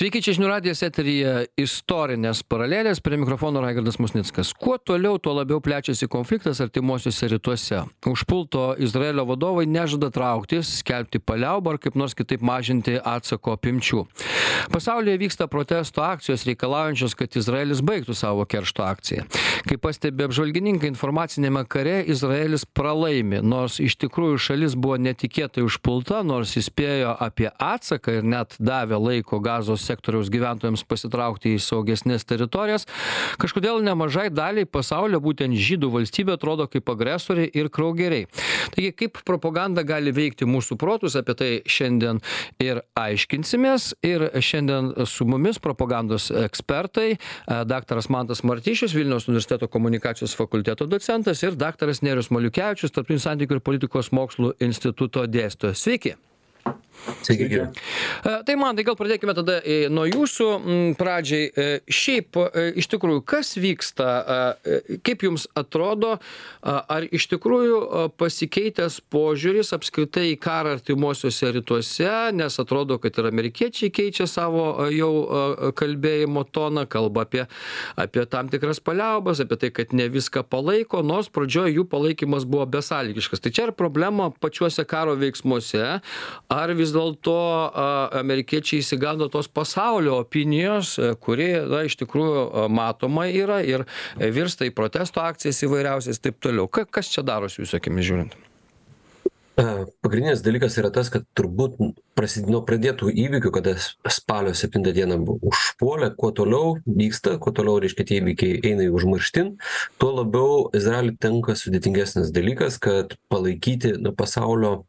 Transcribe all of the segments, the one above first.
Sveiki, čia žinių radijas eteryje istorinės paralelės, prie mikrofono Raigardas Musnickas. Kuo toliau, tuo labiau plečiasi konfliktas artimuosiuose rytuose. Užpulto Izraelio vadovai nežada trauktis, skelbti paliaubą ar kaip nors kitaip mažinti atsako apimčių. Pasaulyje vyksta protesto akcijos reikalaujančios, kad Izraelis baigtų savo keršto akciją. Kaip pastebė apžvalgininkai, informacinėme kare Izraelis pralaimi, nors iš tikrųjų šalis buvo netikėtai užpulta, nors įspėjo apie atsaką ir net davė laiko gazos sektoriaus gyventojams pasitraukti į saugesnes teritorijas. Kažkodėl nemažai daliai pasaulio būtent žydų valstybė atrodo kaip agresorė ir kraugeriai. Taigi kaip propaganda gali veikti mūsų protus apie tai šiandien ir aiškinsimės. Ir šiandien su mumis propagandos ekspertai daktaras mantas martišius vilniaus universiteto komunikacijos fakulteto docentas ir daktaras nerijus maliukevičius tarptautinių santykių ir politikos mokslų instituto dėstytojas. Sveiki Sveiki, gyvi. E, tai man, tai gal pradėkime tada e, nuo jūsų pradžiai. E, šiaip, iš tikrųjų, kas vyksta, kaip jums atrodo, ar iš tikrųjų pasikeitęs požiūris apskritai į karą artimuosiuose rytuose, nes atrodo, kad ir amerikiečiai keičia savo jau kalbėjimo toną, kalba apie, apie tam tikras paliaubas, apie tai, kad ne viską palaiko, nors pradžioje jų palaikymas buvo besąlygiškas. Tai čia yra problema pačiuose karo veiksmuose, ar vis dėlto amerikiečiai išsigando tos pasaulio opinijos, kuri, na, iš tikrųjų matoma yra ir virsta į protesto akcijas įvairiausias ir taip toliau. Kas čia darosi jūsų akimis žiūrint? Pagrindinis dalykas yra tas, kad turbūt nuo pradėtų įvykių, kada spalio 7 dieną užpuolė, kuo toliau vyksta, kuo toliau, reiškia, tie įvykiai eina į užmarštin, tuo labiau Izraeliui tenka sudėtingesnis dalykas, kad palaikyti pasaulio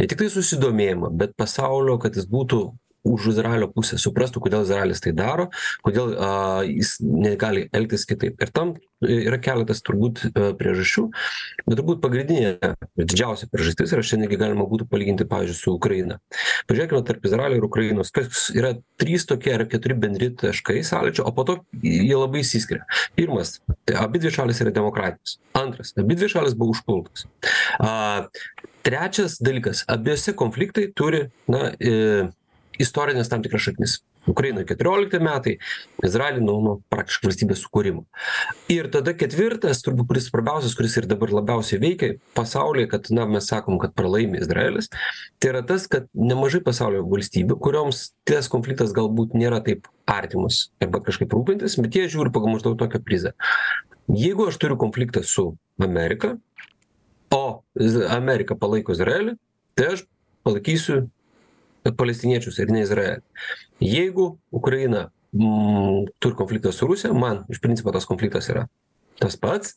ne tiktai susidomėjimą bet pasaulio kad jis būtų už izraelio pusės suprastų kodėl izraelis tai daro kodėl a jis negali elgtis kitaip. Ir tam yra keletas turbūt priežasčių bet turbūt pagrindinė didžiausia priežastis ir čia netgi galima būtų palyginti pavyzdžiui su ukraina. Pažiūrėkime tarp izraelio ir ukrainos kas yra trys tokie ar keturi bendri taškai sąlyčio o po to jie labai išsiskiria. Pirmas tai abidvi šalys yra demokratinės antras abidvi šalys buvo užpultos. A trečias dalykas abiejose konfliktai turi na e istorines tam tikras šaknis. Ukrainoj keturiolikti metai izraely nuo nuo praktiškai valstybės sukūrimo. Ir tada ketvirtas turbūt kuris svarbiausias kuris ir dabar labiausiai veikia pasaulyje kad na mes sakom kad pralaimi izraelis tai yra tas kad nemažai pasaulio valstybių kurioms tas konfliktas galbūt nėra taip artimas arba kažkaip rūpintis bet jie žiūri pagal maždaug tokią prizą. Jeigu aš turiu konfliktą su amerika o amerika palaiko izraelį tai aš palaikysiu palestiniečius ir ne izraelį. Jeigu ukraina m turi konfliktą su rusija man iš principo tas konfliktas yra tas pats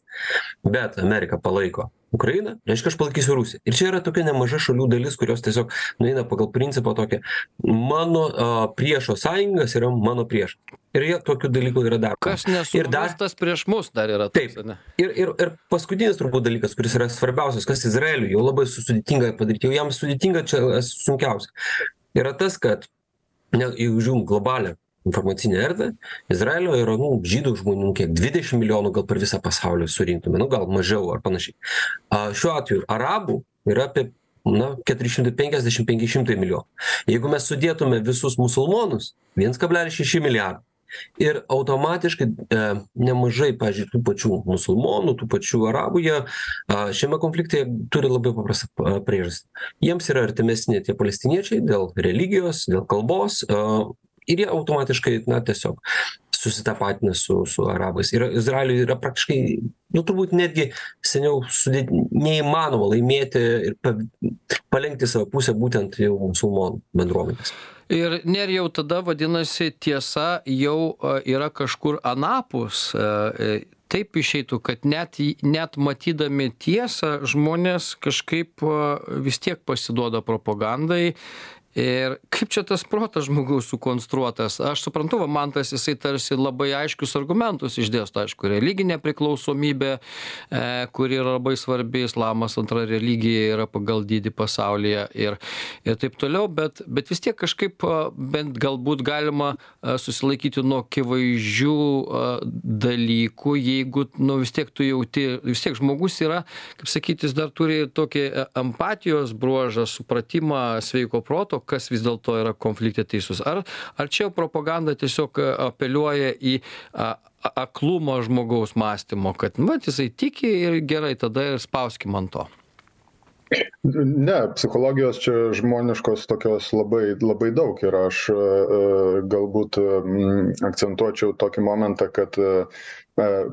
bet amerika palaiko ukrainą reiškia aš palaikysiu rusiją. Ir čia yra tokia nemaža šalių dalis kurios tiesiog nueina pagal principą tokį mano a priešo sąjungas yra mano priešas ir jie tokių dalykų yra daro. Kas nesuvers tas prieš mus dar yra Taip. toks, ir ir ir paskutinis turbūt dalykas kuris yra svarbiausias kas izraeliui jau labai su sudėtinga padaryt jau jam sudėtinga čia sunkiausia yra tas kad ne jeigu žiūrim globalią informacinę erdvę izraelio yra nu žydų žmonių kiek dvidešim milijonų gal per visą pasaulį surinktume nu gal mažiau ar panašiai. A šiuo atveju arabų yra apie na keturi šimtai penkiasdešim penki šimtai milijonų. Jeigu mes sudėtume visus musulmonus viens kablelis šeši milijardo ir automatiškai e nemažai pavyzdžiui tų pačių musulmonų tų pačių arabų jie a šiame konflikte turi labai paprastą priežastį. Jiems yra artimesni tie palestiniečiai dėl religijos dėl kalbos a ir jie automatiškai na tiesiog susitapatina su su arabais. Ir izraeliui yra praktiškai nu turbūt netgi seniau sudėt neįmanoma laimėti ir pa palenkti savo pusę būtent jau musulmonų bendruomenės Ir nerijau tada vadinasi tiesa jau yra kažkur anapus. Taip išeitų, kad net, net matydami tiesą žmonės kažkaip vis tiek pasiduoda propagandai ir kaip čia tas protas žmogaus sukonstruotas? Aš suprantu va mantas jisai tarsi labai aiškius argumentus išdėsto. Aišku religinė priklausomybė e kuri yra labai svarbi islamas antra religija yra pagal dydį pasaulyje ir ir taip toliau bet bet vis tiek kažkaip bent galbūt galima susilaikyti nuo akivaizdžių dalykų jeigu nu vis tiek tu jauti vis tiek žmogus yra kaip sakyt jis dar turi tokį empatijos bruožą supratimą sveiko proto kas vis dėlto yra konflikte teisus. Ar ar čia propaganda tiesiog apeliuoja į a aklumą žmogaus mąstymo kad vat jisai tiki ir gerai tada ir spauskim ant to Ne, psichologijos čia žmoniškos tokios labai, labai daug ir aš e, galbūt akcentuočiau tokį momentą, kad e,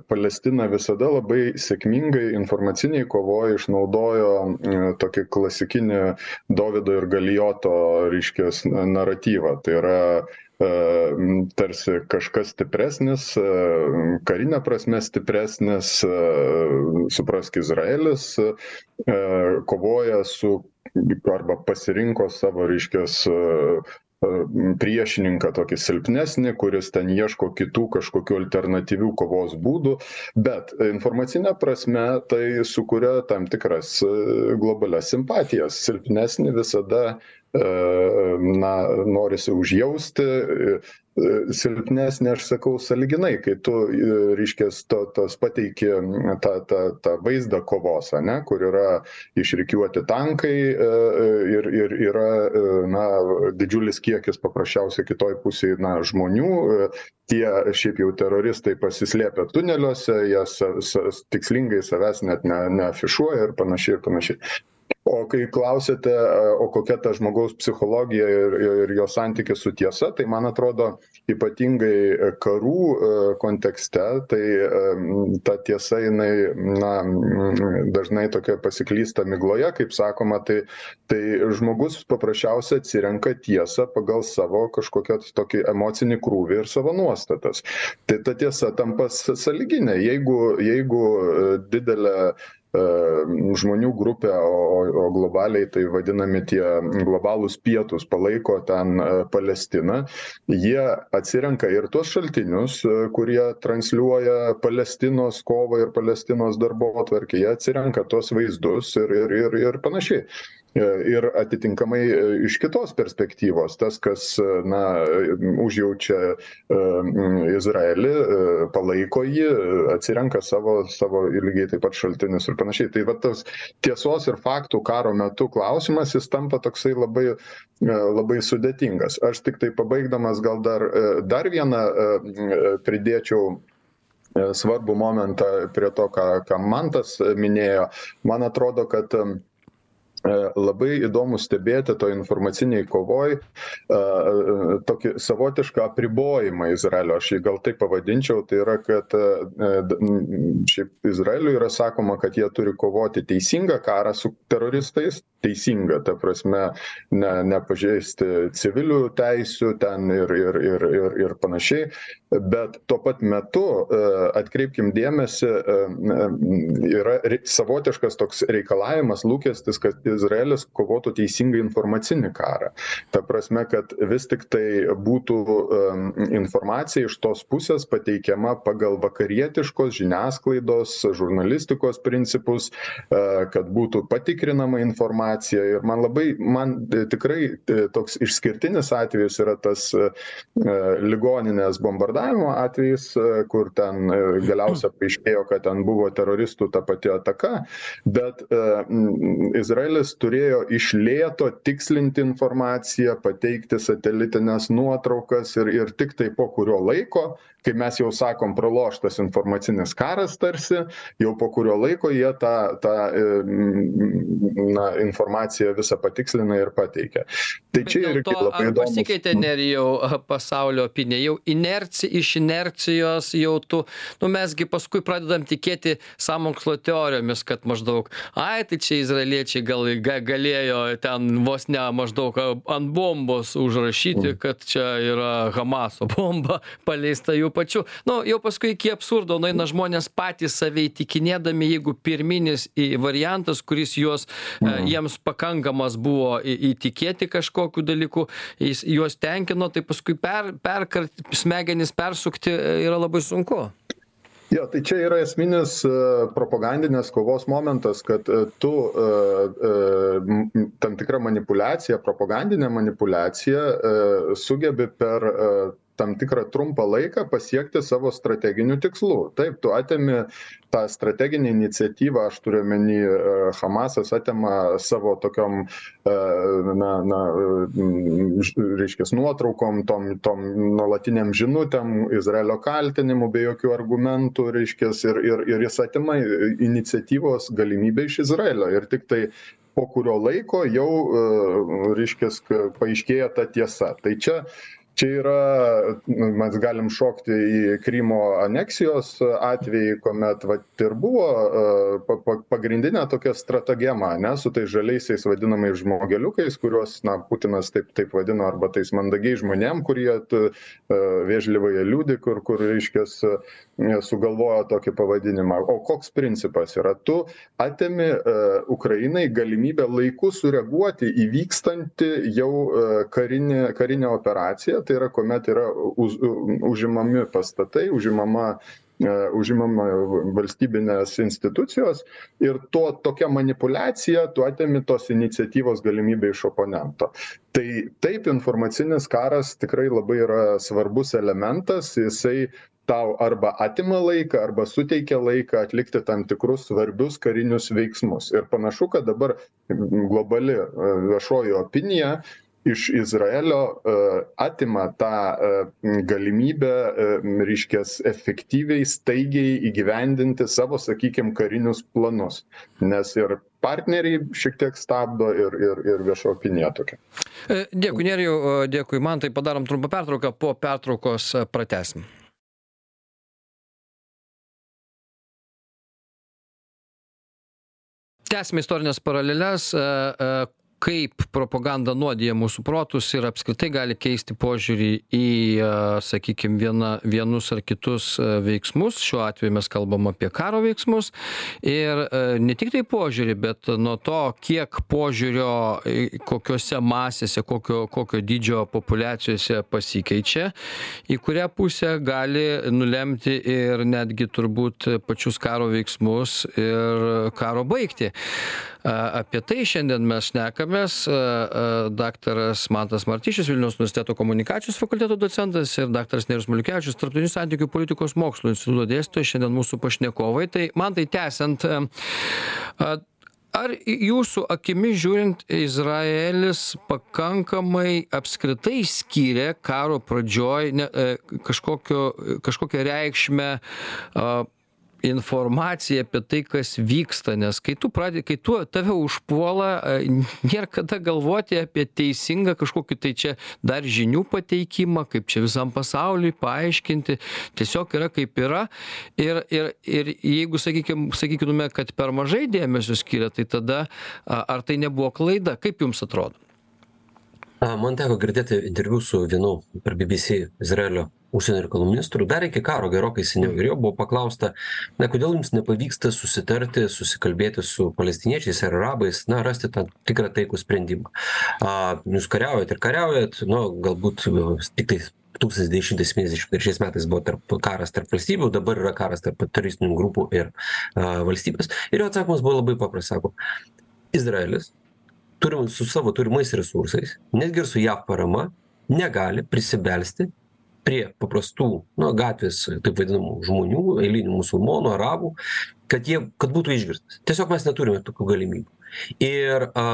Palestina visada labai sėkmingai informaciniai kovoje išnaudojo tokį klasikinį Davido ir Galijoto, reiškės, naratyvą. Tai yra tarsi kažkas stipresnis, karinė prasme stipresnis, suprask, Izraelis kovoja su arba pasirinko savo, reiškės, priešininką tokį silpnesnį, kuris ten ieško kitų kažkokių alternatyvių kovos būdų, bet informacinė prasme tai sukuria tam tikras globalias simpatijas. Silpnesnį visada na, norisi užjausti, silpnesnė, aš sakau, saliginai, kai tu, reiškia, to, tos pateiki tą, tą, tą vaizdą kovos, ne, kur yra išrikiuoti tankai ir, ir yra na, didžiulis kiekis paprasčiausiai kitoj pusėje na, žmonių, tie šiaip jau teroristai pasislėpę tuneliuose, jie sa, sa, tikslingai savęs net ne, neafišuoja ir panašiai ir panašiai o kai klausiate o kokia ta žmogaus psichologija ir ir jo santykis su tiesa tai man atrodo ypatingai karų kontekste tai ta tiesa jinai na dažnai tokia pasiklysta migloje kaip sakoma tai tai žmogus paprasčiausiai atsirenka tiesą pagal savo kažkokią tokį emocinį krūvį ir savo nuostatas. Tai ta tiesa tampa sąlyginė. Jeigu jeigu didelė žmonių grupė, o, o globaliai tai vadinami tie globalūs pietus palaiko ten Palestiną, jie atsirenka ir tuos šaltinius, kurie transliuoja Palestinos kovą ir Palestinos darbo atvarkį, jie atsirenka tuos vaizdus ir, ir, ir, ir panašiai. E, ir atitinkamai e, iš kitos perspektyvos tas kas e, na užjaučia izraelį palaiko jį atsirenka savo savo lygiai taip pat šaltinius ir panašiai. Tai va tas tiesos ir faktų karo metu klausimas jis tampa toksai labai labai sudėtingas. Aš tiktai pabaigdamas gal dar dar vieną pridėčiau svarbų momentą prie to ką ką mantas minėjo. Man atrodo kad labai įdomu stebėti toj informacinėj kovoj e, tokį savotišką apribojimą Izraelio. Aš jį gal taip pavadinčiau, tai yra, kad e, šiaip Izraeliui yra sakoma, kad jie turi kovoti teisingą karą su teroristais, teisingą, ta prasme, ne, nepažeisti civilių teisių ten ir, ir, ir, ir, ir panašiai, bet tuo pat metu atkreipkim dėmesį, yra savotiškas toks reikalavimas, lūkestis, kad izraelis kovotų teisingą informacinį karą. Ta prasme kad vis tiktai būtų informacija iš tos pusės pateikiama pagal vakarietiškos žiniasklaidos žurnalistikos principus kad būtų patikrinama informacija. Ir man labai man tikrai e, toks išskirtinis atvejis yra tas e, ligoninės bombardavimo atvejis kur ten e, galiausia paaiškėjo kad ten buvo teroristų ta pati ataka bet izraelis izraelis turėjo iš lėto tikslinti informaciją pateikti satelitines nuotraukas ir ir tiktai po kurio laiko kai mes jau sakom praloštas informacinis karas tarsi jau po kurio laiko jie tą tą na informaciją visą patikslina ir pateikia. Tai čia irgi labai įdomus pasikeitė nerijau pasaulio opinija? Jau inerci iš inercijos jau tu nu mes gi paskui pradedam tikėti sąmokslo teorijomis kad maždaug ai tai čia izraeliečiai gal ga galėjo ten vos ne maždaug ant bombos užrašyti kad čia yra hamaso bomba paleista jų pačių. Nu jau paskui iki absurdo nueina žmonės patys save įtikinėdami jeigu pirminis variantas kuris juos e, jiems pakankamas buvo įtikėti kažkokiu dalyku jis juos tenkino tai paskui per perkart smegenis persukti e, yra labai sunku. Jo tai čia yra esminis e, propagandinės kovos momentas kad tu tam tikra manipuliacija propagandinė manipuliacija sugebi per tam tikrą trumpą laiką pasiekti savo strateginių tikslų. Taip tu atimi tą strateginę iniciatyvą aš turiu omeny hamasas atima savo tokiom na na reiškias nuotraukom tom tom nuolatinėm žinutėm izraelio kaltinimų be jokių argumentų reiškias ir ir ir jis atima iniciatyvos galimybę iš izraelio. Ir tiktai po kurio laiko jau reiškias paaiškėja ta tiesa. Tai čia čia yra mes galim šokti į krymo aneksijos atvejį kuomet vat ir buvo pa pa pagrindinė tokia stratagema ane su tais žaliaisiais vadinamais žmogeliukais kuriuos na putinas taip taip vadino arba tais mandagiais žmonėm kurie t vėžlivoje liūdi kur kur reiškias sugalvojo tokį pavadinimą. O koks principas yra? Tu atimi ukrainai galimybę laiku sureaguoti į vykstantį jau karinį karinę operaciją. Tai yra kuomet yra uz užimami pastatai užimama užimama valstybinės institucijos. Ir to tokia manipuliacija tu atimi tos iniciatyvos galimybę iš oponento. Tai taip informacinis karas tikrai labai yra svarbus elementas. Jisai tau arba atima laiką arba suteikia laiką atlikti tam tikrus svarbius karinius veiksmus. Ir panašu kad dabar globali viešoji opinija iš izraelio atima tą galimybę reiškias efektyviai staigiai įgyvendinti savo sakykim karinius planus. Nes ir partneriai šiek tiek stabdo ir ir ir vieša opinija tokia. Dėkui nerijau dėkui mantai. Padarom trumpą pertrauką po pertraukos pratęsim tęsiame istorines paraleles kaip propaganda nuodija mūsų protus ir apskritai gali keisti požiūrį į sakykim viena vienus ar kitus veiksmus. Šiuo atveju mes kalbam apie karo veiksmus. Ir ne tiktai požiūrį bet nuo to kiek požiūrio kokiose masėse kokio kokio dydžio populiacijose pasikeičia į kurią pusę gali nulemti ir netgi turbūt pačius karo veiksmus ir karo baigtį apie tai šiandien mes šnekamės daktaras mantas martišius vilniaus universiteto komunikacijos fakulteto docentas ir daktaras nerijus maliukevičius tarptautinių santykių politikos mokslų instituto dėstytojas šiandien mūsų pašnekovai. Tai mantai tęsiant ar jūsų akimis žiūrint izraelis pakankamai apskritai skyrė karo pradžioj ne kažkokio kažkokią reikšmę informacijai apie tai kas vyksta nes kai tu pradedi kai tu tave užpuola nėr kada galvoti apie teisingą kažkokį tai čia dar žinių pateikimą kaip čia visam pasauliui paaiškinti. Tiesiog yra kaip yra. Ir ir ir jeigu sakykim sakytume kad per mažai dėmesio skiria tai tada ar tai nebuvo klaida? Kaip jums atrodo? Man teko girdėti interviu su vienu per bbc izraelio užsienio reikalų ministru dar iki karo gerokai seniau ir jo buvo paklausta na kodėl jums nepavyksta susitarti susikalbėti su palestiniečiais ar arabais na rasti tą tikrą taikų sprendimą. A jūs kariaujat ir kariaujat nu galbūt tiktais tūkstantis devyni šimtai septyniasdešim trečiais metais buvo tarp karas tarp valstybių dabar yra karas tarp teroristinių grupų ir a valstybės. Ir jo atsakymas buvo labai paprastas sako izraelis turim su savo turimais resursais netgi ir su jav parama negali prisibelsti prie paprastų nu gatvės taip vadinamų žmonių eilinių musulmonų arabų kad jie kad būtų išgirstas. Tiesiog mes neturime tokių galimybių. Ir a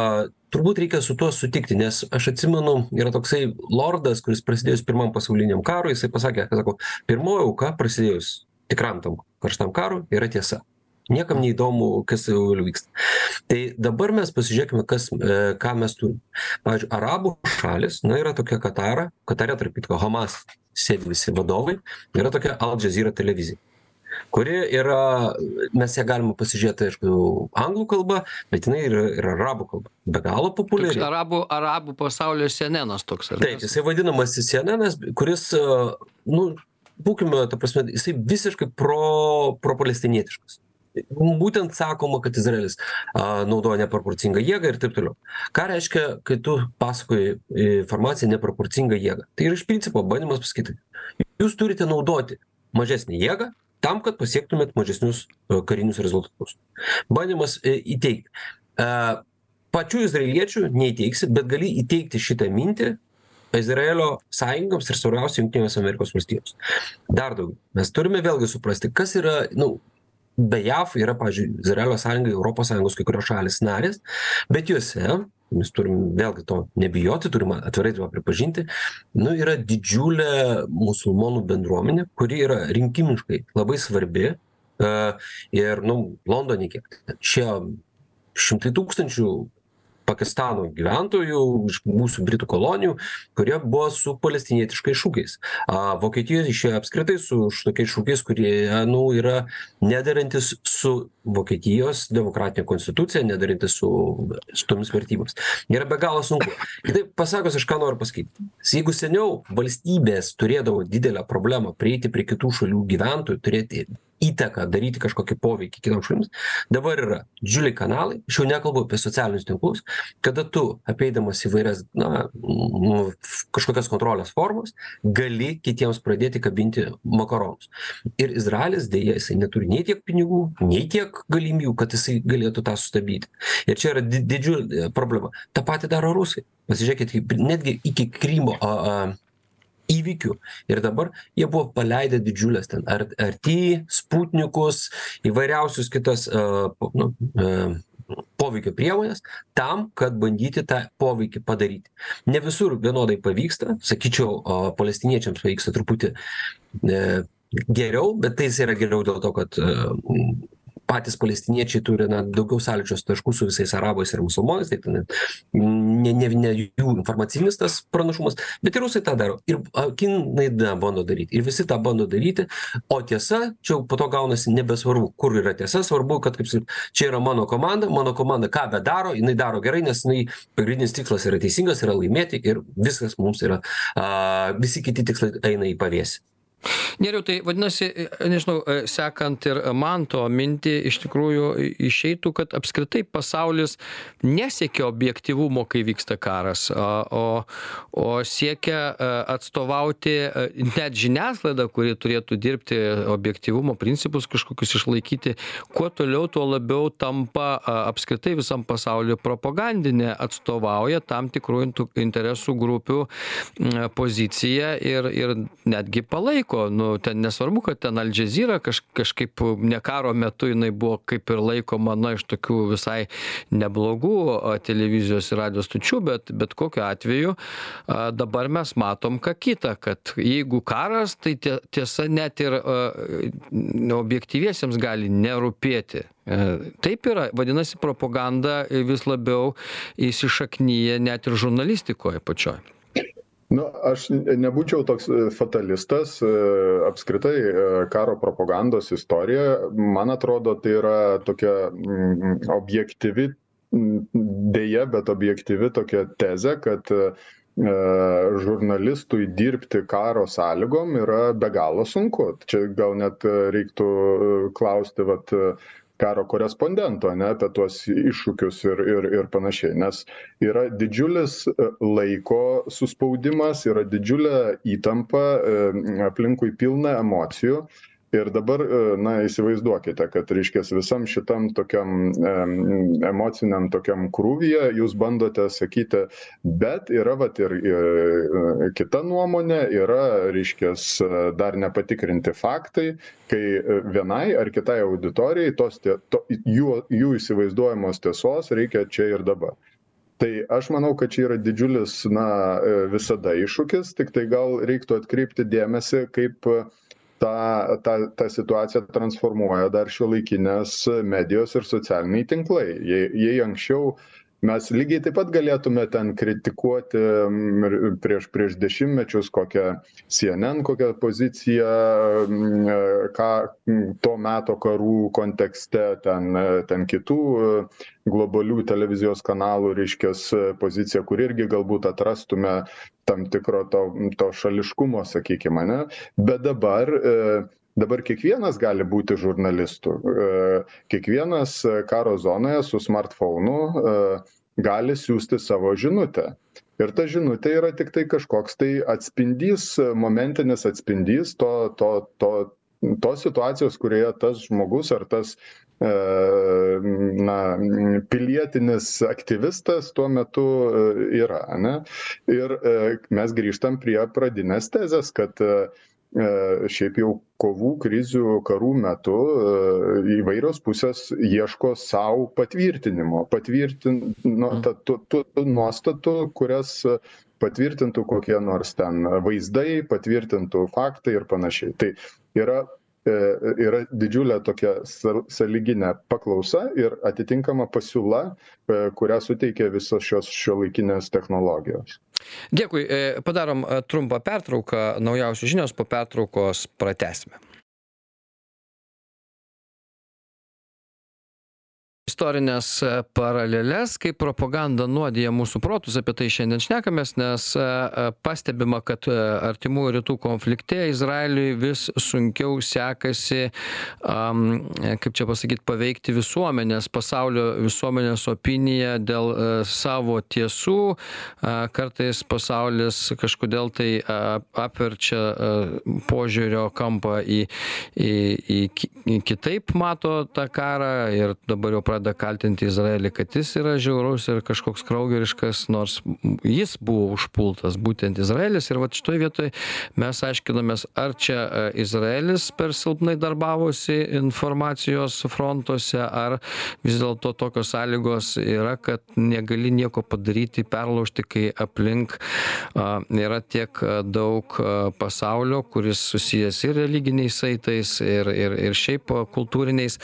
turbūt reikia su tuo sutikti nes aš atsimenu yra toksai lordas kuris prasidėjus pirmam pasauliniam karui jisai pasakė sako pirmoji auka prasidėjus tikram tam karštam karui yra tiesa niekam neįdomu kas toliau vyksta. Tai dabar mes pasižiūrėkime kas ką mes turim. Pavyzdžiui arabų šalys na yra tokia katara katare tarp kitko hamas sėdi visi vadovai yra tokia al jazeera televizija kuri yra mes ją galime pasižiūrėt aišku anglų kalba bet jinai yra ir arabų kalba be galo populiari. Arabų arabų pasaulio senenas toks taip jisai vadinamas senenas kuris nu būkime ta prasme jisai visiškai pro propalestinietiškas būtent sakoma kad izraelis a naudoja neproporcingą jėgą ir taip toliau. Ką reiškia kai tu pasakoji informaciją neproporcingą jėgą? Tai yra iš principo bandymas pasakyti jūs turite naudoti mažesnę jėgą tam kad pasiektumėt mažesnius karinius rezultatus. Bandymas įteigt a pačių izraeliečių neįteiksi bet gali įteigti šitą mintį izraelio sąjungams ir svarbiausia jungtinėms amerikos valstijoms dar daugiau. Mes turime vėlgi suprasti kas yra nu be jav yra pavyzdžiui izraelio sąjunga europos sąjungos kai kurios šalys narės bet jose mes turim vėlgi to nebijoti turim atvirai tą pripažinti nu yra didžiulė musulmonų bendruomenė kuri yra rinkimiškai labai svarbi a ir nu londone kiek išėjo šimtai tūkstančių pakistano gyventojų iš buvusių britų kolonijų kurie buvo su palestinietiškais šūkiais. A vokietijoj išėjo apskritai su tokiais šūkiais kurie nu yra nederantys su vokietijos demokratine konstitucija nederantys su su tomis vertybėmis. Yra be galo sunku. Kitaip pasakius aš ką noriu pasakyt. Jeigu seniau valstybės turėdavo didelę problemą prieiti prie kitų šalių gyventojų turėti įtaką daryti kažkokį poveikį kitoms šalims. Dabar yra didžiuliai kanalai aš jau nekalbu apie socialinius tinklus kada tu apeidamas įvairias na nu kažkokias kontrolės formas gali kitiems pradėti kabinti makaronus. Ir izraelis deja jisai neturi nei tiek pinigų nei tiek galimybių kad jisai galėtų tą sustabdyti. Ir čia yra di didžiulė problema. Tą patį daro rusai. Pasižiūrėkit kaip netgi iki krymo a a įvykių. Ir dabar jie buvo paleidę didžiules ten ar arti sputnikus įvairiausius kitas a nu a poveikio priemones tam kad bandyti tą poveikį padaryti. Ne visur vienodai pavyksta sakyčiau a palestiniečiams pavyksta truputį e geriau bet tai jis yra geriau dėl to kad patys palestiniečiai turi na daugiau sąlyčio taškų su visais arabais ir musulmonais tai ten ne ne ne jų informacinis tas pranašumas bet ir rusai tą daro. Ir kinai tą bando daryt ir visi tą bando daryti. O tiesa čia jau po to gaunasi nebesvarbu kur yra tiesa svarbu kad kaip sakyt čia yra mano komanda mano komanda ką bedaro jinai daro gerai nes jinai pagrindinis tikslas yra teisingas yra laimėti ir viskas mums yra a visi kiti tikslai eina į pavėsį nerijau tai vadinasi nežinau sekant ir manto mintį iš tikrųjų išeitų kad apskritai pasaulis nesiekia objektyvumo kai vyksta karas o o siekia atstovauti net žiniasklaida kuri turėtų dirbti objektyvumo principus kažkokius išlaikyti kuo toliau tuo labiau tampa apskritai visam pasauly propagandinė atstovauja tam tikrų interesų grupių poziciją ir ir netgi palaiko laiko nu ten nesvarbu kad ten al džezira kaž kažkaip ne karo metu jinai buvo kaip ir laikoma na iš tokių visai neblogų televizijos ir radijo stočių bet bet kokiu atveju a dabar mes matom ką kita kad jeigu karas tai tie tiesa net ir a objektyviesiems gali nerūpėti. Taip yra vadinasi propaganda vis labiau įsišaknija net ir žurnalistikoj pačioj nu aš nebūčiau toks fatalistas apskritai karo propagandos istorija. Man atrodo tai yra tokia objektyvi deja bet objektyvi tokia tezė kad žurnalistui dirbti karo sąlygom yra be galo sunku. Čia gal net reiktų klausti vat karo korespondento ane apie tuos iššūkius ir ir ir panašiai nes yra didžiulis laiko suspaudimas yra didžiulė įtampa aplinkui pilna emocijų ir dabar na įsivaizduokite kad reiškias visam šitam tokiam emociniam tokiam krūvyje jūs bandote sakyti bet yra vat ir kita nuomonė yra reiškias dar nepatikrinti faktai kai vienai ar kitai auditorijai tos to jų jų įsivaizduojamos tiesos reikia čia ir dabar. Tai aš manau kad čia yra didžiulis na visada iššūkis tiktai gal reiktų atkreipti dėmesį kaip tą tą tą situaciją transformuoja dar šiuolaikinės medijos ir socialiniai tinklai. Jei jei anksčiau mes lygiai taip pat galėtume ten kritikuoti ir prieš prieš dešimtmečius kokią cnn kokią poziciją ką to meto karų kontekste ten ten kitų globalių televizijos kanalų reiškias poziciją kur irgi galbūt atrastume tam tikro to to šališkumo sakykim ane? Bet dabar dabar kiekvienas gali būti žurnalistu kiekvienas karo zonoje su smartfounu gali siųsti savo žinutę ir ta žinutė yra tiktai kažkoks tai atspindys momentinis atspindys to to to tos situacijos kurioje tas žmogus ar tas na, pilietinis aktyvistas tuo metu yra. Ne? Ir mes grįžtam prie pradinės tezės, kad šiaip jau kovų, krizių, karų metu įvairios pusės ieško savo patvirtinimo, patvirtin, nu, ta, tų, tų nuostatų, kurias patvirtintų kokie nors ten vaizdai, patvirtintų faktai ir panašiai. Tai yra, e, yra didžiulė tokia saliginė paklausa ir atitinkama pasiūla, e, kurią suteikia visos šios šiuolaikinės technologijos. Dėkui, e, padarom trumpą pertrauką, naujausios žinios po pertraukos pratesime. Istorines e, paraleles kaip propaganda nuodija mūsų protus apie tai šiandien šnekamės nes e, e, pastebima kad artimųjų rytų konflikte izraeliui vis sunkiau sekasi kaip čia pasakyt paveikti visuomenės pasaulio visuomenės opiniją dėl savo tiesų. Kartais pasaulis kažkodėl tai apverčia požiūrio kampą į į į į kitaip mato tą karą ir dabar jau pradeda kaltinti izraelį kad jis yra žiaurus ir kažkoks kraugeriškas nors jis buvo užpultas būtent izraelis. Ir vat šitoj vietoj mes aiškinomės ar čia e, izraelis per silpnai darbavosi informacijos frontuose ar vis dėlto tokios sąlygos yra kad negali nieko padaryti perlaužti kai aplink a yra tiek daug pasaulio kuris susijęs ir religiniais saitais ir ir ir šiaip kultūriniais.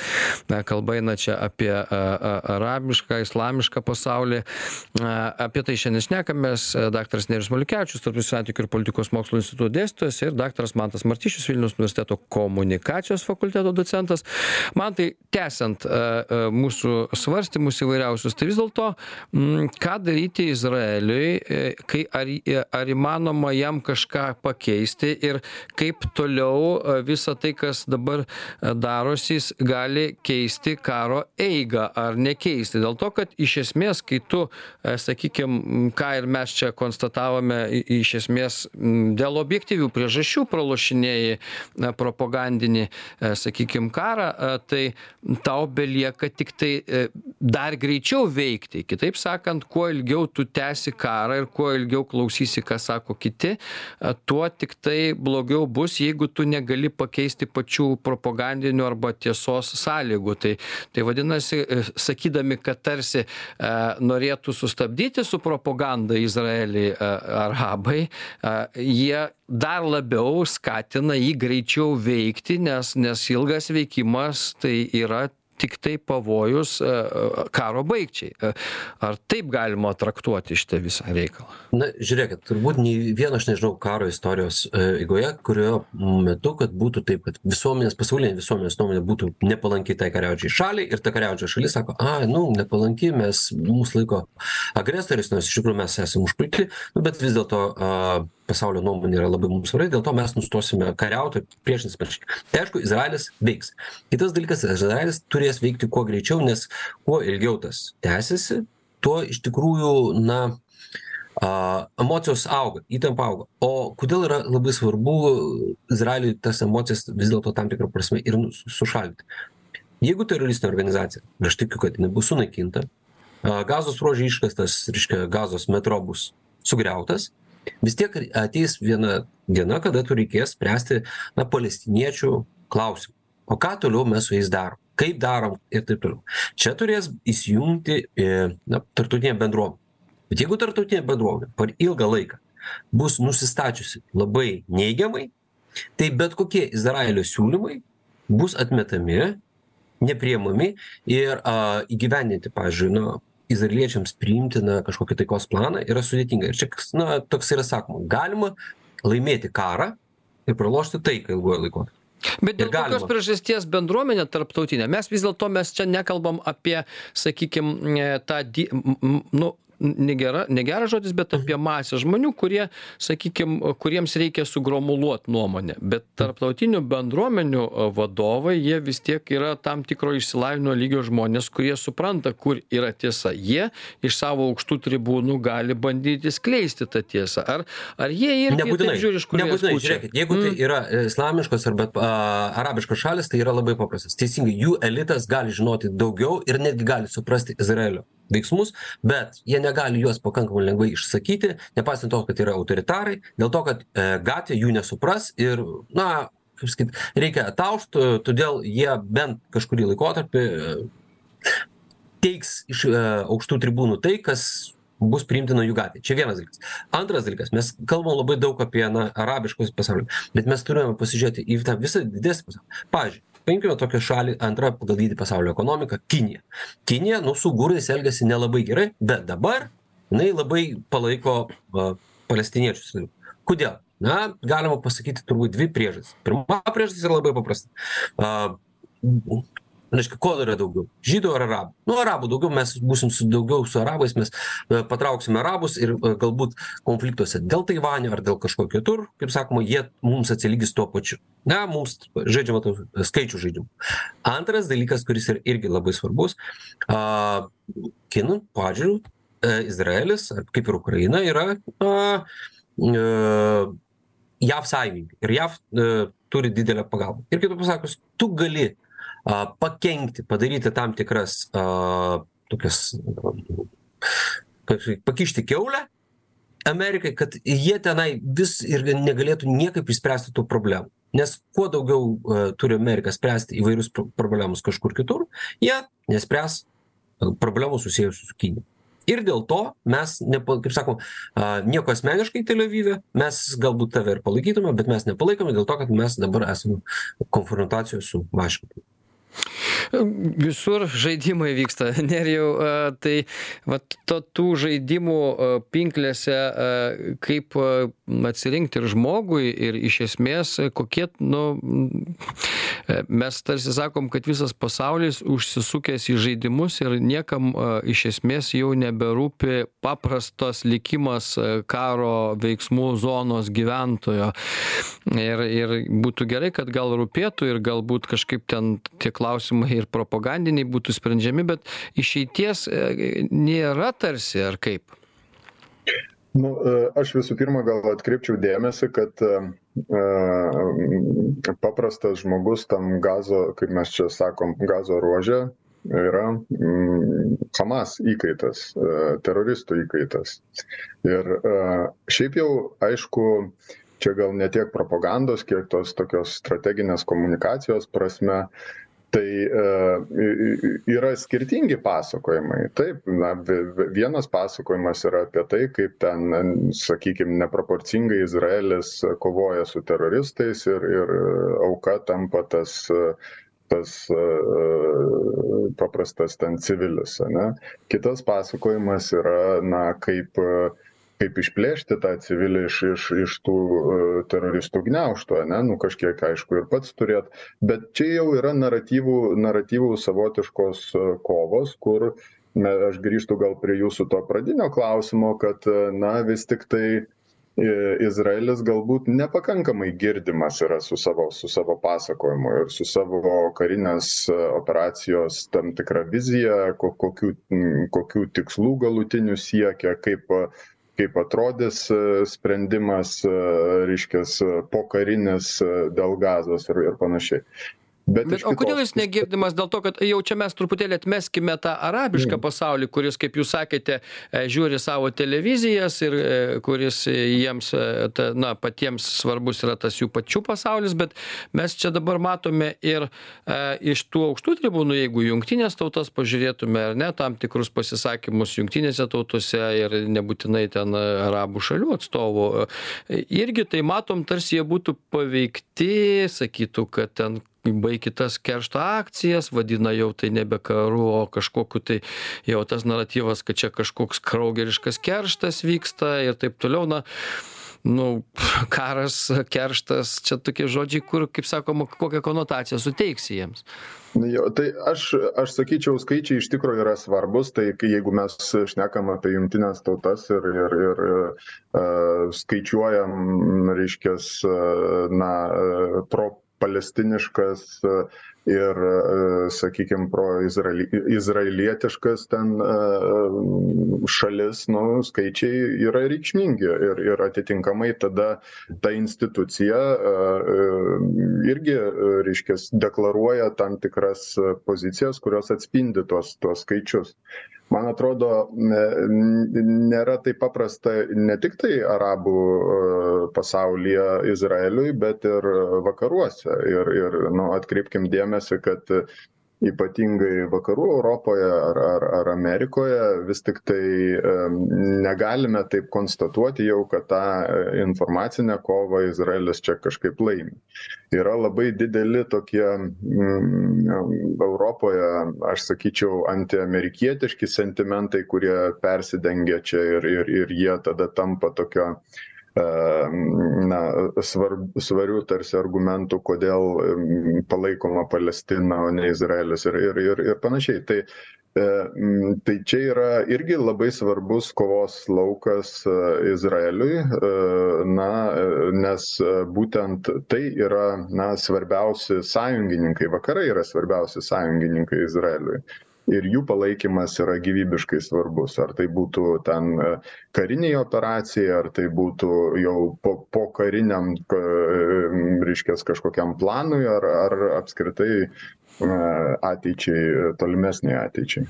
Na kalba eina čia apie arabišką, islamišką pasaulį. Apie tai šiandien šnekamės. Dr. Nerius Maliukevičius, tarptautinių santykių ir politikos mokslo instituto dėstytojas ir dr. Mantas Martyšius, Vilnius universiteto komunikacijos fakulteto docentas. Man tai tęsiant mūsų svarstymus įvairiausius, tai vis dėlto, ką daryti Izraeliui, e, kai ar, ar įmanoma jam kažką pakeisti ir kaip toliau visą tai, kas dabar darosi, gali keisti karo eigą ar nekeisti. Dėl to kad iš esmės kai tu e, sakykim ką ir mes čia konstatavome iš esmės dėl objektyvių priežasčių pralošinėji na propagandinį e, sakykim karą e, tai tau belieka tiktai dar greičiau veikti. Kitaip sakant kuo ilgiau tu tęsi karą ir kuo ilgiau klausysi ką sako kiti tuo tiktai blogiau bus jeigu tu negali pakeisti pačių propagandinių arba tiesos sąlygų. Tai tai vadinasi sakydami kad tarsi norėtų sustabdyti su propaganda izraelį arabai jie dar labiau skatina jį greičiau veikti nes nes ilgas veikimas tai yra tiktai pavojus e, e, karo baigčiai. E, ar taip galima traktuoti šitą visą reikalą? Na, žiūrėkit, turbūt nei vieno aš nežinau karo istorijos eigoje, kurio metu, kad būtų taip, kad visuomenės, pasaulinė visuomenės nuomonė būtų nepalanki tai kariaučiai šaliai ir ta kariaučia šalis sako, a, nu, nepalanki, mes mūsų laiko agresorius, nors iš tikrųjų mes esame užpulti, nu, bet vis dėlto uh, pasaulio nuomonė yra labai mums svarbi, dėl to mes nustosime kariauti priešintis prieš. Tai aišku, Izraelis veiks. Kitas dalykas, Izraelis turės veikti kuo greičiau, nes kuo ilgiau tas tęsiasi, tuo iš tikrųjų, na, a, emocijos auga, įtampa auga. O kodėl yra labai svarbu Izraeliui tas emocijas vis dėlto tam tikrą prasme ir nu, sušaldyti. Jeigu teroristinė organizacija, aš tikiu, kad nebus sunaikinta, gazos ruožai iškastas, reiškia, gazos metro bus sugriautas, vis tiek ateis viena diena kada tau reikės spręsti na palestiniečių klausimą. O ką toliau mes su jais darom? Kaip darom? Ir taip toliau. Čia turės įsijungti i na tarptautinė bendruomenė. Bet jeigu tarptautinė bendruomenė per ilgą laiką bus nusistačiusi labai neigiamai tai bet kokie izraelio siūlymai bus atmetami nepriimami ir a įgyvendinti pavyzdžiui nu izraeliečiams priimtiną kažkokį taikos planą yra sudėtinga. Ir čia na toks yra sakoma galima laimėti karą ir pralošti taiką ilguoju laikotarpiu. Bet dėl kokios priežasties bendruomenė tarptautinė? Mes vis dėlto mes čia nekalbam apie, sakykime, tą, di, nu, negera negeras žodis bet apie masę žmonių kurie sakykim kuriems reikia sugromuluot nuomonę. Bet tarptautinių bendruomenių vadovai jie vis tiek yra tam tikro išsilavinimo lygio žmonės kurie supranta kur yra tiesa. Jie iš savo aukštų tribūnų gali bandyti skleisti tą tiesą. Ar ar jie irgi taip žiūri iš kur Nebūtinai, žiūrėkit, jeigu tai yra e, islamiškos arba a, arabiškos šalis, tai yra labai paprastas. Teisingai, jų elitas gali žinoti daugiau ir netgi gali suprasti Izraelio veiksmus, bet jie negali juos pakankamai lengvai išsakyti, nepaisant to, kad yra autoritarai, dėl to, kad e, gatvė jų nesupras ir, na, kaip sakyt, reikia ataušti, todėl jie bent kažkurį laikotarpį e, teiks iš e, aukštų tribūnų tai, kas bus priimtina jų gatvėj. Čia vienas dalykas. Antras dalykas, mes kalbam labai daug apie na, arabiškus pasaulį, bet mes turime pasižiūrėti į tą visą didesnį pasaulį. Pavyzdžiui, paimkime tokią šalį, antrą pagal dydį pasaulio ekonomiką - Kinija. Kinija, nu, su gūrais elgesi nelabai gerai, bet dabar jinai labai palaiko uh, palestiniečius. Kodėl? Na, galima pasakyti turbūt dvi priežastys. Pirma priežastis yra labai paprasta. Uh, reiškia ko yra daugiau? Žydų ar arabų? Nu arabų daugiau mes būsim su daugiau su arabais mes e, patrauksime arabus ir e, galbūt konfliktuose dėl taivanio ar dėl kažko kitur kaip sakoma jie mums atsilygis tuo pačiu. Na mums žaidžiama tų skaičių žaidimų. Antras dalykas kuris yra irgi labai svarbus a kinų požiūriu e, izraelis kaip ir ukraina yra a e, jav sąjungininkai ir jav e, turi didelę pagalbą. Ir kitaip pasakius tu gali a pakenkti padaryti tam tikras a tokias pakišti kiaulę amerikai kad jie tenai vis ir negalėtų niekaip išspręsti tų problemų. Nes kuo daugiau a turi amerika spręsti įvairius problemas kažkur kitur jie nespręs problemų susijusių su kinija. Ir dėl to mes nepa kaip sakom nieko asmeniškai tel avive mes galbūt tave ir palaikytume bet mes nepalaikome dėl to kad mes dabar esam konfrontacijoj su vašingtonu Visur žaidimai vyksta. Nerijau, tai vat, to, tų žaidimų pinklėse, kaip atsirinkti ir žmogui, ir iš esmės, kokie, nu, mes tarsi sakom, kad visas pasaulis užsisukęs į žaidimus ir niekam iš esmės jau neberūpi paprastas likimas karo veiksmų zonos gyventojo. Ir, ir būtų gerai, kad gal rūpėtų ir galbūt kažkaip ten tie klausimai ir propagandiniai būtų sprendžiami, bet išeities e, nėra tarsi ar kaip? Nu, e, aš visų pirma gal atkreipčiau dėmesį, kad e, paprastas žmogus tam gazo, kaip mes čia sakom, gazo ruožė yra mm, Hamas įkaitas, teroristų įkaitas. Ir šiaip jau, aišku, čia gal ne tiek propagandos, kiek tos tokios strateginės komunikacijos prasme, tai e, yra skirtingi pasakojimai. Taip na vienas pasakojimas yra apie tai kaip ten sakykim neproporcingai izraelis kovoja su teroristais ir ir auka tampa tas tas e, paprastas ten civilis ane. Kitas pasakojimas yra na kaip kaip išplėšti tą civilį iš iš iš tų e, teroristų gniaužtų ane? Nu kažkiek aišku ir pats turėt. Bet čia jau yra naratyvų naratyvų savotiškos e, kovos kur na aš grįžtu gal prie jūsų to pradinio klausimo kad e, na vis tiktai Izraelis galbūt nepakankamai girdimas yra su savo, su savo pasakojimu ir su savo karinės operacijos tam tikra vizija, kokių, kokių tikslų galutinių siekia, kaip kaip atrodys e, sprendimas e, reiškias pokarinis e, dėl gazos ir ir panašiai Bet, bet o kodėl jis negirdimas dėl to, kad jau čia mes truputėlį atmeskime tą arabišką mm. pasaulį, kuris, kaip jūs sakėte, e, žiūri savo televizijas ir e, kuris jiems, e, ta, na, patiems svarbus yra tas jų pačių pasaulis, bet mes čia dabar matome ir e, iš tų aukštų tribūnų, jeigu jungtinės tautas pažiūrėtume ar ne, tam tikrus pasisakymus jungtinėse tautose ir nebūtinai ten arabų šalių atstovų, irgi tai matom, tarsi jie būtų paveikti, sakytų, kad ten baikit tas keršto akcijas vadina jau tai nebe karu o kažkokiu tai jau tas naratyvas kad čia kažkoks kraugeriškas kerštas vyksta ir taip toliau. Na nu karas kerštas čia tokie žodžiai kur kaip sakoma kokią konotaciją suteiksi jiems. Jo tai aš aš sakyčiau skaičiai iš tikro yra svarbūs tai jeigu mes šnekam apie jungtines tautas ir ir ir a skaičiuojam reiškias na pro palestiniškas ir sakykim proizraeli izraelietiškas ten šalis nu skaičiai yra reikšmingi ir ir atitinkamai tada ta institucija irgi reiškias deklaruoja tam tikras pozicijas kurios atspindi tuos tuos skaičius man atrodo nėra taip paprasta ne tiktai arabų pasaulyje izraeliui bet ir vakaruose. Ir ir nu atkreipkim dėmesį kad ypatingai vakarų europoje ar ar ar amerikoje vis tiktai negalime taip konstatuoti jau kad tą informacinę kovą izraelis čia kažkaip laimi. Yra labai dideli tokie europoje aš sakyčiau antiamerikietiški sentimentai kurie persidengia čia ir ir ir jie tada tampa tokio na svar svariu tarsi argumentu kodėl palaikoma palestina o ne izraelis ir ir ir ir panašiai. Tai tai čia yra irgi labai svarbus kovos laukas izraeliui na nes būtent tai yra na svarbiausi sąjungininkai vakarai yra svarbiausi sąjungininkai izraeliui ir jų palaikymas yra gyvybiškai svarbus. Ar tai būtų ten karinei operacijai ar tai būtų jau po pokariniam reiškias kažkokiam planui ar ar apskritai ateičiai tolimesnei ateičiai.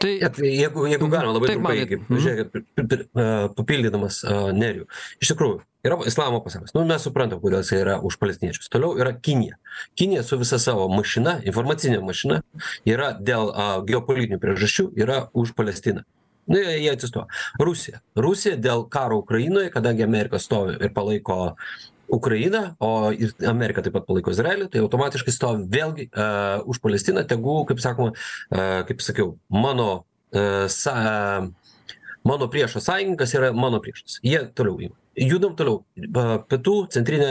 Tai jeigu jeigu galima labai trumpai žiūrėkit papildydamas nerijų. Iš tikrųjų yra islamo pasaulis nu mes suprantam kodėl jisai yra už palestiniečius. Toliau yra kinija. Kinija su visa savo mašina informacine mašina yra dėl geopolitinių priežasčių yra už palestiną. Nu jie atsistoja. Rusija. Rusija dėl karo ukrainoje kadangi amerika stovi ir palaiko ukrainą o ir amerika taip pat palaiko izraelį tai automatiškai stovi vėlgi a už palestiną tegu kaip sakoma a kaip sakiau mano a sa mano priešo sąjungininkas yra mano priešas. Jie toliau ima. Judam toliau. Pietų centrinė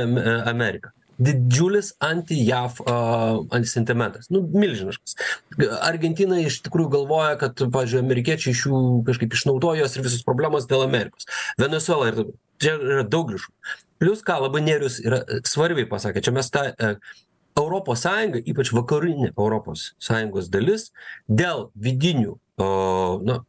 amerika. Didžiulis anti jav antisentimentas. Nu milžiniškas. Argentina iš tikrųjų galvoja kad pavyzdžiui amerikiečiai iš jų kažkaip išnaudoja juos ir visos problemos dėl amerikos. Venesuela ir taip čia yra daug lėšų plius ką labai nerijus yra svarbiai pasakė čia mes tą europos sąjunga ypač vakarinė europos sąjungos dalis dėl vidinių o na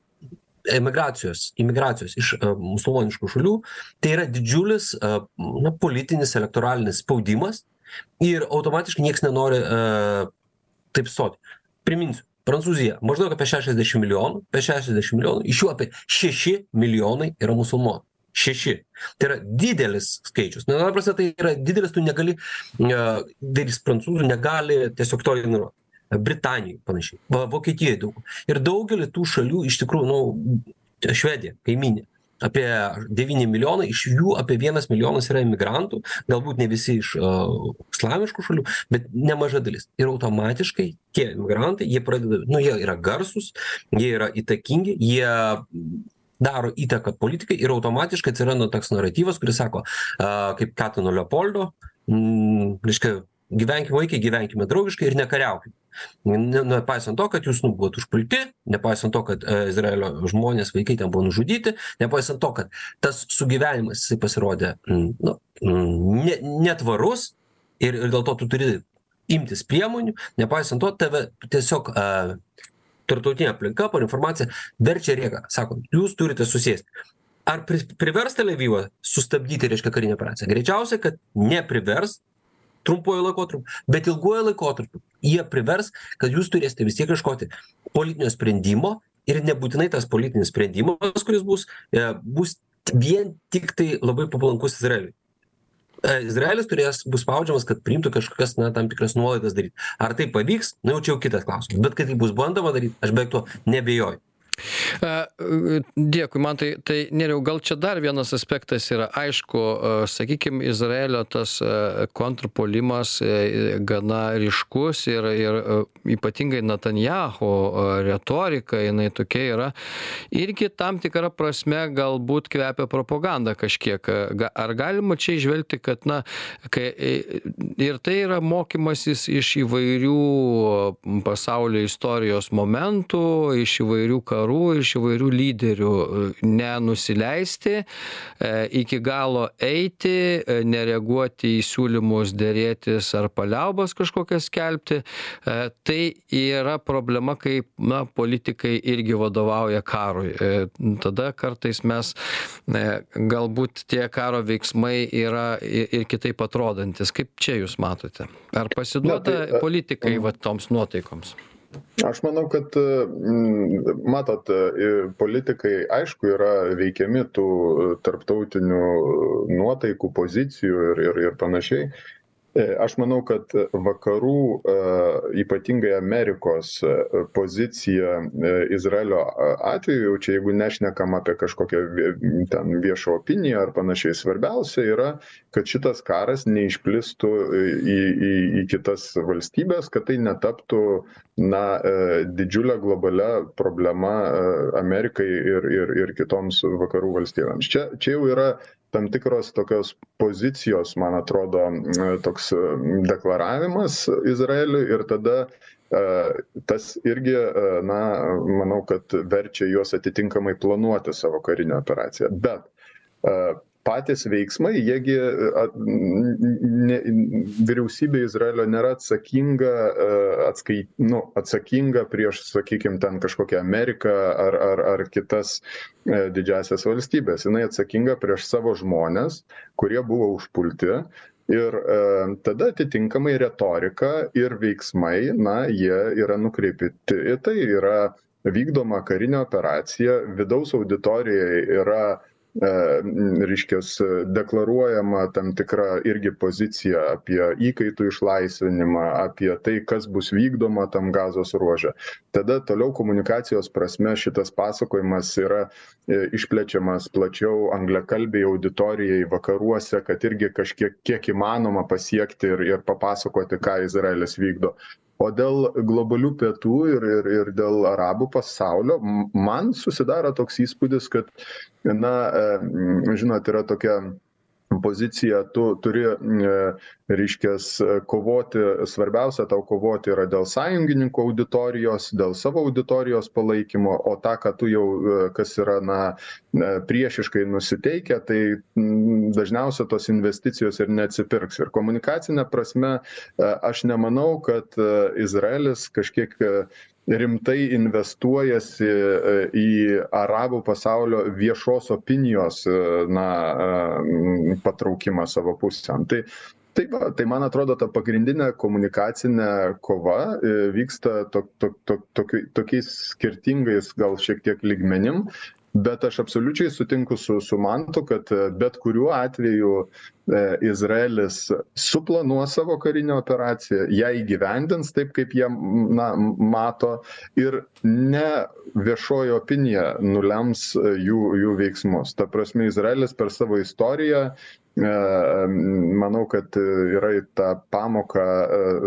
emigracijos imigracijos iš musulmoniškų šalių tai yra didžiulis na politinis elektoralinis spaudimas ir automatiškai nieks nenori taip stot. Priminsiu prancūzija maždaug apie šešiasdešim milijonų apie šešiasdešim milijonų iš jų apie šeši milijonai yra musulmonų šeši. Tai yra didelis skaičius. Na ta prasme tai yra didelis tu negali dalis prancūzų negali tiesiog to ignoruot. Britanijoj panašiai va vokietijoj daug. Ir daugely tų šalių iš tikrųjų nu švedija kaimynė apie devyni milijonai iš jų apie vienas milijonas yra imigrantų galbūt ne visi iš islamiškų šalių bet nemaža dalis. Ir automatiškai tie imigrantai jie pradeda nu jie yra garsūs jie yra įtakingi jie daro įtaką politikai ir automatiškai atsiranda toks naratyvas kuris sako a kaip katino leopoldo reiškia gyvenkim vaikai gyvenkime draugiškai ir nekariaukim ne nepaisant to kad jūs nu buvot užpulti nepaisant to kad izraelio žmonės vaikai ten buvo nužudyti nepaisant to kad tas sugyvenimas jisai pasirodė nu ne netvarus ir ir dėl to tu turi imtis priemonių nepaisant to tave tiesiog a tarptautinė aplinka per informaciją verčia rėką sako jūs turite susėst. Ar pri privers tel avivą sustabdyti reiškia karinę operaciją? Greičiausiai kad neprivers trumpuoju laikotarpiu bet ilguoju laikotarpiu jie privers kad jūs turėsite vis tiek ieškoti politinio sprendimo ir nebūtinai tas politinis sprendimas kuris bus bus vien tiktai labai palankus izraeliui izraelis turės bus spaudžiamas kad priimtų kažkokias na tam tikras nuolaidas daryt. Ar tai pavyks? Nu jau čia jau kitas klausimas. Bet kad tai bus bandoma daryt aš beveik tuo neabejoju Dėkui, man tai, tai neriau, gal čia dar vienas aspektas yra, aišku, sakykime, Izraelio tas kontrpolimas gana ryškus ir, ir ypatingai Netanjahu retorika, jinai tokia yra, irgi tam tikrą prasme galbūt kvepia propaganda kažkiek. Ar galima čia išvelgti, kad, na, kai, ir tai yra mokymasis iš įvairių pasaulio istorijos momentų, iš įvairių karų, iš įvairių lyderių nenusileisti, e, iki galo eiti, e, nereaguoti į siūlymus dėrėtis ar paliaubas kažkokias skelbti. E, tai yra problema, kai na, politikai irgi vadovauja karui. Tada kartais mes galbūt tie karo veiksmai yra ir kitaip atrodantis. Kaip čia jūs matote? Ar pasiduoda Na, tai, politikai va, toms nuotaikoms? Aš manau, kad, mm, matot, politikai aišku yra veikiami tų tarptautinių nuotaikų, pozicijų ir, ir, ir panašiai. E, aš manau, kad vakarų, e, ypatingai Amerikos e, pozicija Izraelio atveju, čia jeigu nešnekam apie kažkokią ten viešą opiniją ar panašiai, svarbiausia yra, kad šitas karas neišplistų į, į, į kitas valstybės, kad tai netaptų na, didžiulė globalia problema Amerikai ir, ir, ir kitoms vakarų valstybėms. Čia, čia jau yra tam tikros tokios pozicijos, man atrodo, toks deklaravimas Izraeliui ir tada tas irgi, na, manau, kad verčia juos atitinkamai planuoti savo karinę operaciją. Bet patys veiksmai, jiegi ne, vyriausybė Izraelio nėra atsakinga, atskai, nu, atsakinga prieš, sakykime, ten kažkokią Ameriką ar, ar, ar kitas didžiasias valstybės. Jis atsakinga prieš savo žmonės, kurie buvo užpulti. Ir e, tada atitinkamai retorika ir veiksmai, na, jie yra nukreipti tai, yra vykdoma karinė operacija, vidaus auditorijai yra E, reiškias deklaruojama tam tikra irgi pozicija apie įkaitų išlaisvinimą, apie tai, kas bus vykdoma tam gazos ruože. Tada toliau komunikacijos prasme šitas pasakojimas yra e, išplečiamas plačiau angliakalbiai auditorijai vakaruose, kad irgi kažkiek kiek įmanoma pasiekti ir, ir papasakoti, ką Izraelis vykdo o dėl globalių pietų ir ir ir dėl arabų pasaulio man susidaro toks įspūdis kad na žinot yra tokia pozicija tu turi e, reiškias kovoti svarbiausia tau kovoti yra dėl sąjungininkų auditorijos dėl savo auditorijos palaikymo o tą ką tu jau e, kas yra na e, priešiškai nusiteikę tai dažniausia tos investicijos ir neatsipirks. Ir komunikacine prasme aš nemanau kad izraelis kažkiek rimtai investuojasi e, į arabų pasaulio viešos opinijos e, na e, patraukimą savo pusėn tai tai va tai man atrodo ta pagrindinė komunikacinė kova vyksta tok tok tok tokiu tokiais skirtingais gal šiek tiek lygmenim bet aš absoliučiai sutinku su su mantu kad e, bet kuriuo atveju e, izraelis suplanuos savo karinę operaciją ją įgyvendins taip kaip jie na mato ir ne viešoji opinija nulems e, jų jų veiksmus. Ta prasme izraelis per savo istoriją manau kad yra tą pamoką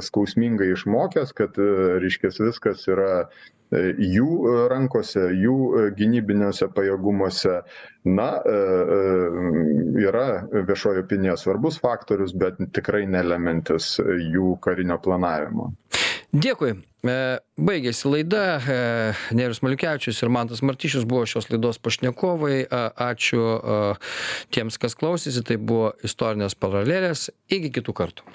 skausmingai išmokęs kad reiškias viskas yra E, jų e, rankose, jų e, gynybiniuose pajėgumuose. Na, yra viešojo opinija svarbus faktorius, bet tikrai nelementis jų karinio planavimo. Dėkui. Baigėsi laida. Nerius Maliukevičius ir Mantas Martyšius buvo šios laidos pašnekovai. Ačiū tiems, kas klausėsi. Tai buvo istorinės paralelės. Iki kitų kartų.